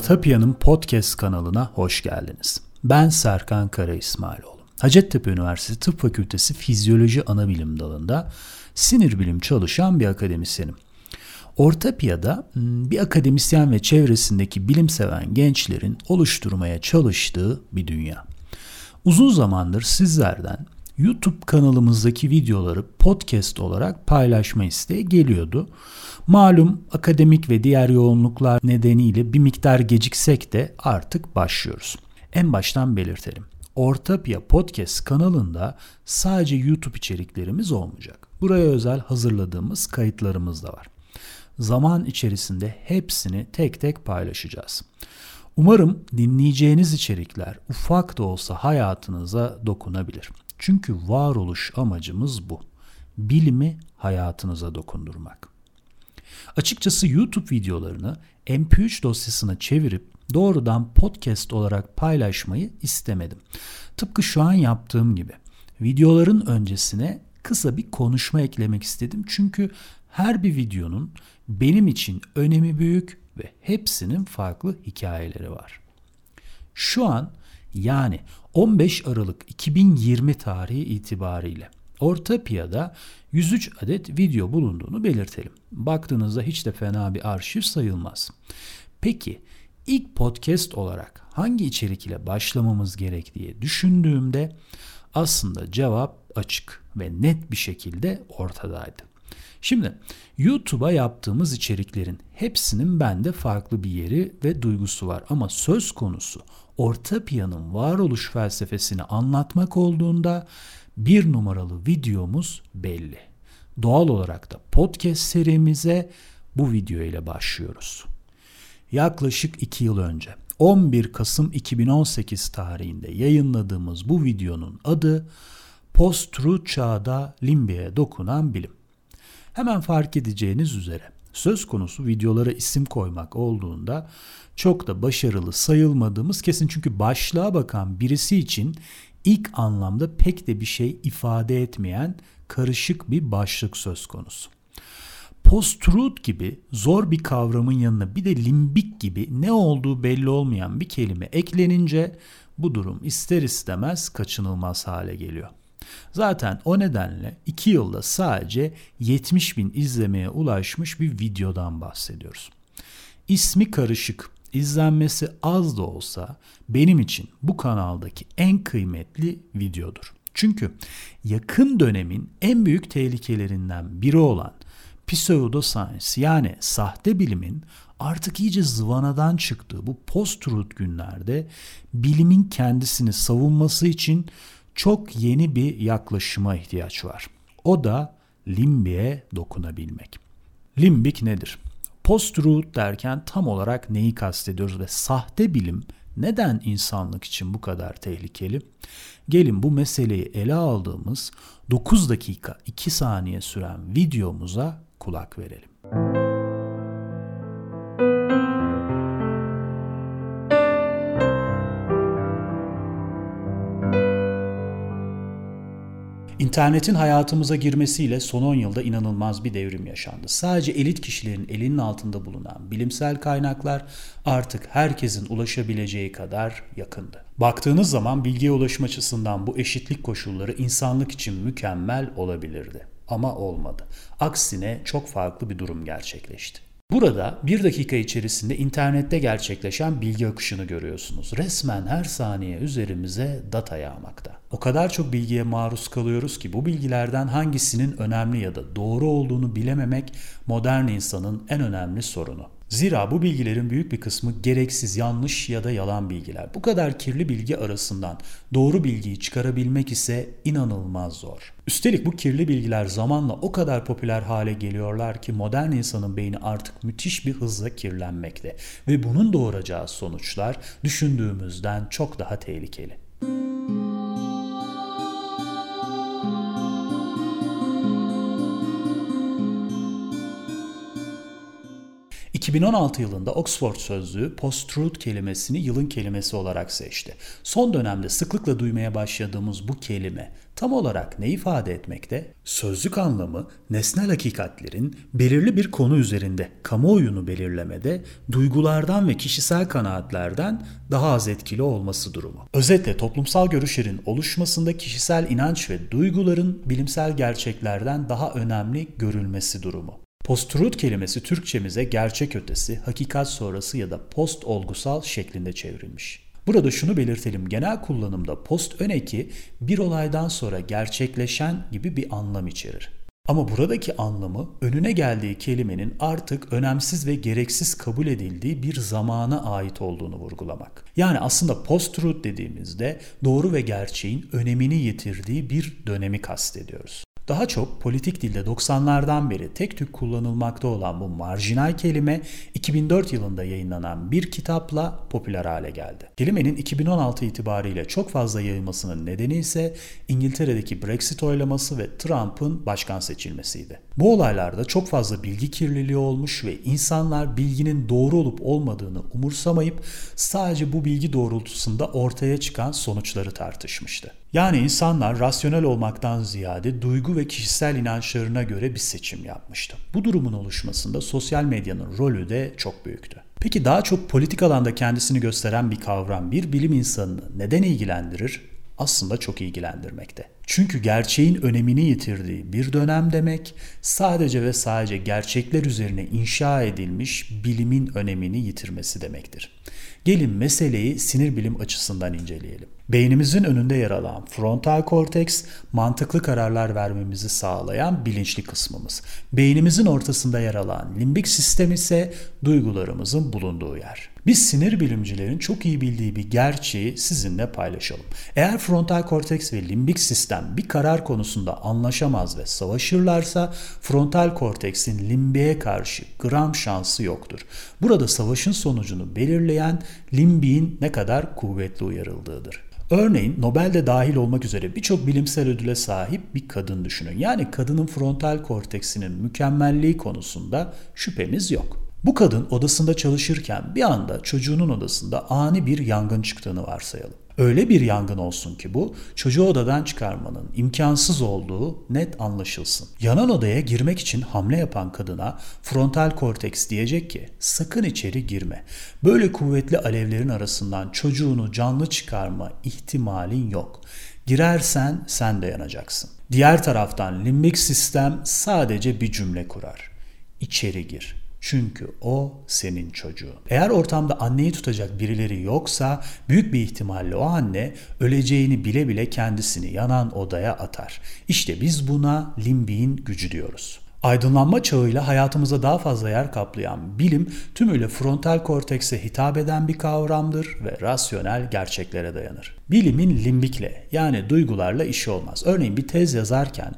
Orta Piyan'ın podcast kanalına hoş geldiniz. Ben Serkan Kara İsmailoğlu. Hacettepe Üniversitesi Tıp Fakültesi Fizyoloji Anabilim dalında sinir bilim çalışan bir akademisyenim. Orta Piya'da hmm, bir akademisyen ve çevresindeki bilim seven gençlerin oluşturmaya çalıştığı bir dünya. Uzun zamandır sizlerden YouTube kanalımızdaki videoları podcast olarak paylaşma isteği geliyordu. Malum akademik ve diğer yoğunluklar nedeniyle bir miktar geciksek de artık başlıyoruz. En baştan belirtelim. Ortapya Podcast kanalında sadece YouTube içeriklerimiz olmayacak. Buraya özel hazırladığımız kayıtlarımız da var. Zaman içerisinde hepsini tek tek paylaşacağız. Umarım dinleyeceğiniz içerikler ufak da olsa hayatınıza dokunabilir. Çünkü varoluş amacımız bu. Bilimi hayatınıza dokundurmak. Açıkçası YouTube videolarını MP3 dosyasına çevirip doğrudan podcast olarak paylaşmayı istemedim. Tıpkı şu an yaptığım gibi. Videoların öncesine kısa bir konuşma eklemek istedim. Çünkü her bir videonun benim için önemi büyük ve hepsinin farklı hikayeleri var. Şu an yani 15 Aralık 2020 tarihi itibariyle Orta Piya'da 103 adet video bulunduğunu belirtelim. Baktığınızda hiç de fena bir arşiv sayılmaz. Peki ilk podcast olarak hangi içerik ile başlamamız gerek diye düşündüğümde aslında cevap açık ve net bir şekilde ortadaydı. Şimdi YouTube'a yaptığımız içeriklerin hepsinin bende farklı bir yeri ve duygusu var ama söz konusu orta piyanın varoluş felsefesini anlatmak olduğunda bir numaralı videomuz belli. Doğal olarak da podcast serimize bu video ile başlıyoruz. Yaklaşık 2 yıl önce 11 Kasım 2018 tarihinde yayınladığımız bu videonun adı Post-Truth Çağda Limbiye Dokunan Bilim. Hemen fark edeceğiniz üzere söz konusu videolara isim koymak olduğunda çok da başarılı sayılmadığımız kesin çünkü başlığa bakan birisi için ilk anlamda pek de bir şey ifade etmeyen karışık bir başlık söz konusu. Post-truth gibi zor bir kavramın yanına bir de limbik gibi ne olduğu belli olmayan bir kelime eklenince bu durum ister istemez kaçınılmaz hale geliyor. Zaten o nedenle 2 yılda sadece 70 bin izlemeye ulaşmış bir videodan bahsediyoruz. İsmi karışık, izlenmesi az da olsa benim için bu kanaldaki en kıymetli videodur. Çünkü yakın dönemin en büyük tehlikelerinden biri olan pseudoscience yani sahte bilimin artık iyice zıvanadan çıktığı bu post-truth günlerde bilimin kendisini savunması için çok yeni bir yaklaşıma ihtiyaç var. O da limbiye dokunabilmek. Limbik nedir? Post-truth derken tam olarak neyi kastediyoruz ve sahte bilim neden insanlık için bu kadar tehlikeli? Gelin bu meseleyi ele aldığımız 9 dakika 2 saniye süren videomuza kulak verelim. İnternetin hayatımıza girmesiyle son 10 yılda inanılmaz bir devrim yaşandı. Sadece elit kişilerin elinin altında bulunan bilimsel kaynaklar artık herkesin ulaşabileceği kadar yakındı. Baktığınız zaman bilgiye ulaşım açısından bu eşitlik koşulları insanlık için mükemmel olabilirdi ama olmadı. Aksine çok farklı bir durum gerçekleşti. Burada bir dakika içerisinde internette gerçekleşen bilgi akışını görüyorsunuz. Resmen her saniye üzerimize data yağmakta. O kadar çok bilgiye maruz kalıyoruz ki bu bilgilerden hangisinin önemli ya da doğru olduğunu bilememek modern insanın en önemli sorunu. Zira bu bilgilerin büyük bir kısmı gereksiz, yanlış ya da yalan bilgiler. Bu kadar kirli bilgi arasından doğru bilgiyi çıkarabilmek ise inanılmaz zor. Üstelik bu kirli bilgiler zamanla o kadar popüler hale geliyorlar ki modern insanın beyni artık müthiş bir hızla kirlenmekte ve bunun doğuracağı sonuçlar düşündüğümüzden çok daha tehlikeli. 2016 yılında Oxford Sözlüğü post-truth kelimesini yılın kelimesi olarak seçti. Son dönemde sıklıkla duymaya başladığımız bu kelime tam olarak ne ifade etmekte? Sözlük anlamı nesnel hakikatlerin belirli bir konu üzerinde kamuoyunu belirlemede duygulardan ve kişisel kanaatlerden daha az etkili olması durumu. Özetle toplumsal görüşlerin oluşmasında kişisel inanç ve duyguların bilimsel gerçeklerden daha önemli görülmesi durumu. Post-truth kelimesi Türkçemize gerçek ötesi, hakikat sonrası ya da post olgusal şeklinde çevrilmiş. Burada şunu belirtelim. Genel kullanımda post ön eki bir olaydan sonra gerçekleşen gibi bir anlam içerir. Ama buradaki anlamı önüne geldiği kelimenin artık önemsiz ve gereksiz kabul edildiği bir zamana ait olduğunu vurgulamak. Yani aslında post-truth dediğimizde doğru ve gerçeğin önemini yitirdiği bir dönemi kastediyoruz. Daha çok politik dilde 90'lardan beri tek tük kullanılmakta olan bu marjinal kelime 2004 yılında yayınlanan bir kitapla popüler hale geldi. Kelimenin 2016 itibariyle çok fazla yayılmasının nedeni ise İngiltere'deki Brexit oylaması ve Trump'ın başkan seçilmesiydi. Bu olaylarda çok fazla bilgi kirliliği olmuş ve insanlar bilginin doğru olup olmadığını umursamayıp sadece bu bilgi doğrultusunda ortaya çıkan sonuçları tartışmıştı. Yani insanlar rasyonel olmaktan ziyade duygu ve kişisel inançlarına göre bir seçim yapmıştı. Bu durumun oluşmasında sosyal medyanın rolü de çok büyüktü. Peki daha çok politik alanda kendisini gösteren bir kavram bir bilim insanını neden ilgilendirir? Aslında çok ilgilendirmekte. Çünkü gerçeğin önemini yitirdiği bir dönem demek sadece ve sadece gerçekler üzerine inşa edilmiş bilimin önemini yitirmesi demektir. Gelin meseleyi sinir bilim açısından inceleyelim. Beynimizin önünde yer alan frontal korteks mantıklı kararlar vermemizi sağlayan bilinçli kısmımız. Beynimizin ortasında yer alan limbik sistem ise duygularımızın bulunduğu yer. Biz sinir bilimcilerin çok iyi bildiği bir gerçeği sizinle paylaşalım. Eğer frontal korteks ve limbik sistem bir karar konusunda anlaşamaz ve savaşırlarsa frontal korteksin limbiğe karşı gram şansı yoktur. Burada savaşın sonucunu belirleyen limbiğin ne kadar kuvvetli uyarıldığıdır. Örneğin Nobel'de dahil olmak üzere birçok bilimsel ödüle sahip bir kadın düşünün. Yani kadının frontal korteksinin mükemmelliği konusunda şüphemiz yok. Bu kadın odasında çalışırken bir anda çocuğunun odasında ani bir yangın çıktığını varsayalım. Öyle bir yangın olsun ki bu çocuğu odadan çıkarmanın imkansız olduğu net anlaşılsın. Yanan odaya girmek için hamle yapan kadına frontal korteks diyecek ki sakın içeri girme. Böyle kuvvetli alevlerin arasından çocuğunu canlı çıkarma ihtimalin yok. Girersen sen de yanacaksın. Diğer taraftan limbik sistem sadece bir cümle kurar. İçeri gir. Çünkü o senin çocuğun. Eğer ortamda anneyi tutacak birileri yoksa büyük bir ihtimalle o anne öleceğini bile bile kendisini yanan odaya atar. İşte biz buna limbiğin gücü diyoruz. Aydınlanma çağıyla hayatımıza daha fazla yer kaplayan bilim tümüyle frontal kortekse hitap eden bir kavramdır ve rasyonel gerçeklere dayanır. Bilimin limbikle yani duygularla işi olmaz. Örneğin bir tez yazarken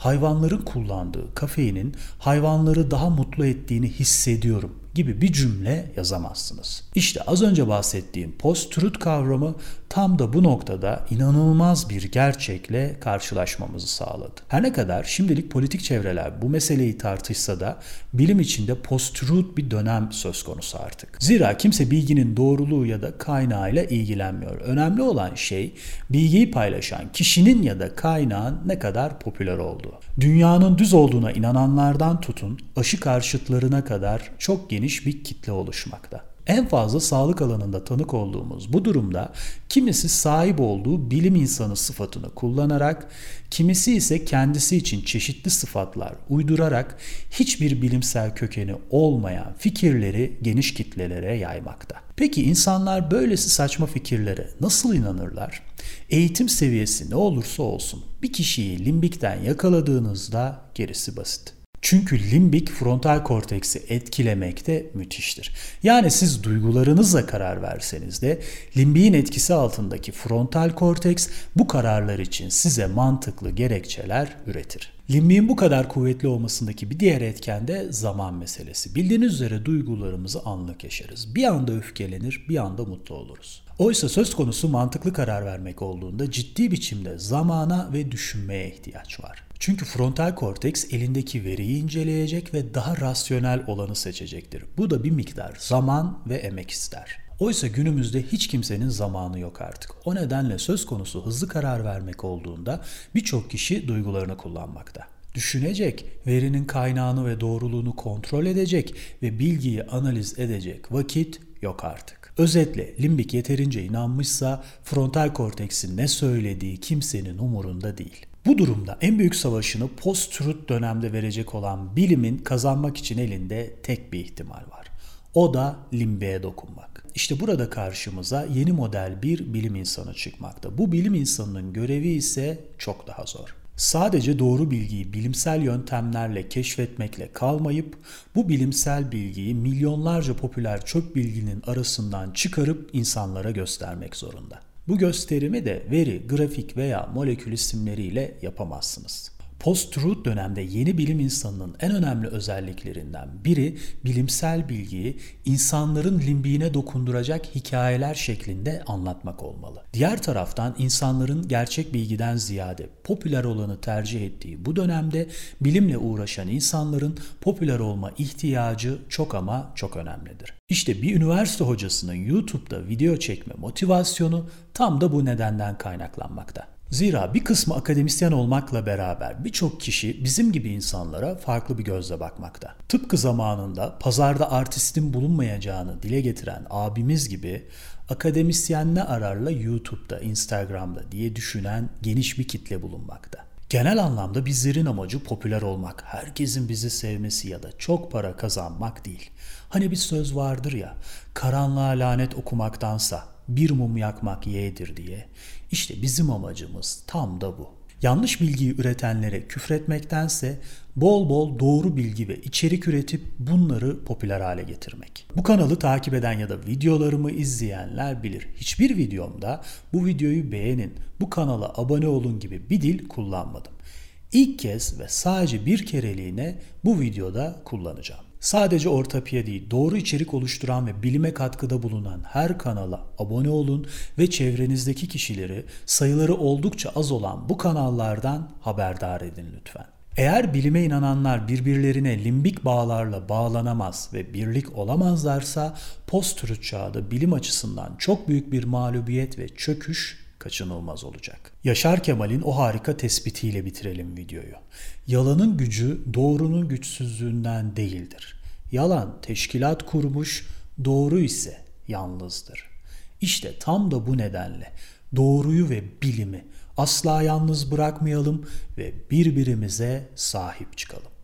hayvanların kullandığı kafeinin hayvanları daha mutlu ettiğini hissediyorum gibi bir cümle yazamazsınız. İşte az önce bahsettiğim post-truth kavramı tam da bu noktada inanılmaz bir gerçekle karşılaşmamızı sağladı. Her ne kadar şimdilik politik çevreler bu meseleyi tartışsa da bilim içinde post-truth bir dönem söz konusu artık. Zira kimse bilginin doğruluğu ya da kaynağıyla ilgilenmiyor. Önemli olan şey bilgiyi paylaşan kişinin ya da kaynağın ne kadar popüler olduğu. Dünyanın düz olduğuna inananlardan tutun aşı karşıtlarına kadar çok geniş bir kitle oluşmakta. En fazla sağlık alanında tanık olduğumuz bu durumda kimisi sahip olduğu bilim insanı sıfatını kullanarak, kimisi ise kendisi için çeşitli sıfatlar uydurarak hiçbir bilimsel kökeni olmayan fikirleri geniş kitlelere yaymakta. Peki insanlar böylesi saçma fikirlere nasıl inanırlar? Eğitim seviyesi ne olursa olsun bir kişiyi limbikten yakaladığınızda gerisi basit. Çünkü limbik frontal korteksi etkilemekte müthiştir. Yani siz duygularınızla karar verseniz de limbiğin etkisi altındaki frontal korteks bu kararlar için size mantıklı gerekçeler üretir. Limbiğin bu kadar kuvvetli olmasındaki bir diğer etken de zaman meselesi. Bildiğiniz üzere duygularımızı anlık yaşarız. Bir anda öfkelenir, bir anda mutlu oluruz. Oysa söz konusu mantıklı karar vermek olduğunda ciddi biçimde zamana ve düşünmeye ihtiyaç var. Çünkü frontal korteks elindeki veriyi inceleyecek ve daha rasyonel olanı seçecektir. Bu da bir miktar zaman ve emek ister. Oysa günümüzde hiç kimsenin zamanı yok artık. O nedenle söz konusu hızlı karar vermek olduğunda birçok kişi duygularını kullanmakta. Düşünecek, verinin kaynağını ve doğruluğunu kontrol edecek ve bilgiyi analiz edecek vakit yok artık. Özetle limbik yeterince inanmışsa frontal korteksin ne söylediği kimsenin umurunda değil. Bu durumda en büyük savaşını post-truth dönemde verecek olan bilimin kazanmak için elinde tek bir ihtimal var. O da limbiğe dokunmak. İşte burada karşımıza yeni model bir bilim insanı çıkmakta. Bu bilim insanının görevi ise çok daha zor. Sadece doğru bilgiyi bilimsel yöntemlerle keşfetmekle kalmayıp bu bilimsel bilgiyi milyonlarca popüler çöp bilginin arasından çıkarıp insanlara göstermek zorunda. Bu gösterimi de veri, grafik veya molekül isimleriyle yapamazsınız. Post-truth dönemde yeni bilim insanının en önemli özelliklerinden biri bilimsel bilgiyi insanların limbiğine dokunduracak hikayeler şeklinde anlatmak olmalı. Diğer taraftan insanların gerçek bilgiden ziyade popüler olanı tercih ettiği bu dönemde bilimle uğraşan insanların popüler olma ihtiyacı çok ama çok önemlidir. İşte bir üniversite hocasının YouTube'da video çekme motivasyonu tam da bu nedenden kaynaklanmakta. Zira bir kısmı akademisyen olmakla beraber birçok kişi bizim gibi insanlara farklı bir gözle bakmakta. Tıpkı zamanında pazarda artistin bulunmayacağını dile getiren abimiz gibi akademisyen ne ararla YouTube'da, Instagram'da diye düşünen geniş bir kitle bulunmakta. Genel anlamda bizlerin amacı popüler olmak, herkesin bizi sevmesi ya da çok para kazanmak değil. Hani bir söz vardır ya, karanlığa lanet okumaktansa bir mum yakmak yeğdir diye. İşte bizim amacımız tam da bu. Yanlış bilgiyi üretenlere küfretmektense bol bol doğru bilgi ve içerik üretip bunları popüler hale getirmek. Bu kanalı takip eden ya da videolarımı izleyenler bilir. Hiçbir videomda bu videoyu beğenin, bu kanala abone olun gibi bir dil kullanmadım. İlk kez ve sadece bir kereliğine bu videoda kullanacağım. Sadece Ortapiye değil, doğru içerik oluşturan ve bilime katkıda bulunan her kanala abone olun ve çevrenizdeki kişileri sayıları oldukça az olan bu kanallardan haberdar edin lütfen. Eğer bilime inananlar birbirlerine limbik bağlarla bağlanamaz ve birlik olamazlarsa post-truth çağda bilim açısından çok büyük bir mağlubiyet ve çöküş kaçınılmaz olacak. Yaşar Kemal'in o harika tespitiyle bitirelim videoyu. Yalanın gücü doğrunun güçsüzlüğünden değildir. Yalan teşkilat kurmuş, doğru ise yalnızdır. İşte tam da bu nedenle doğruyu ve bilimi asla yalnız bırakmayalım ve birbirimize sahip çıkalım.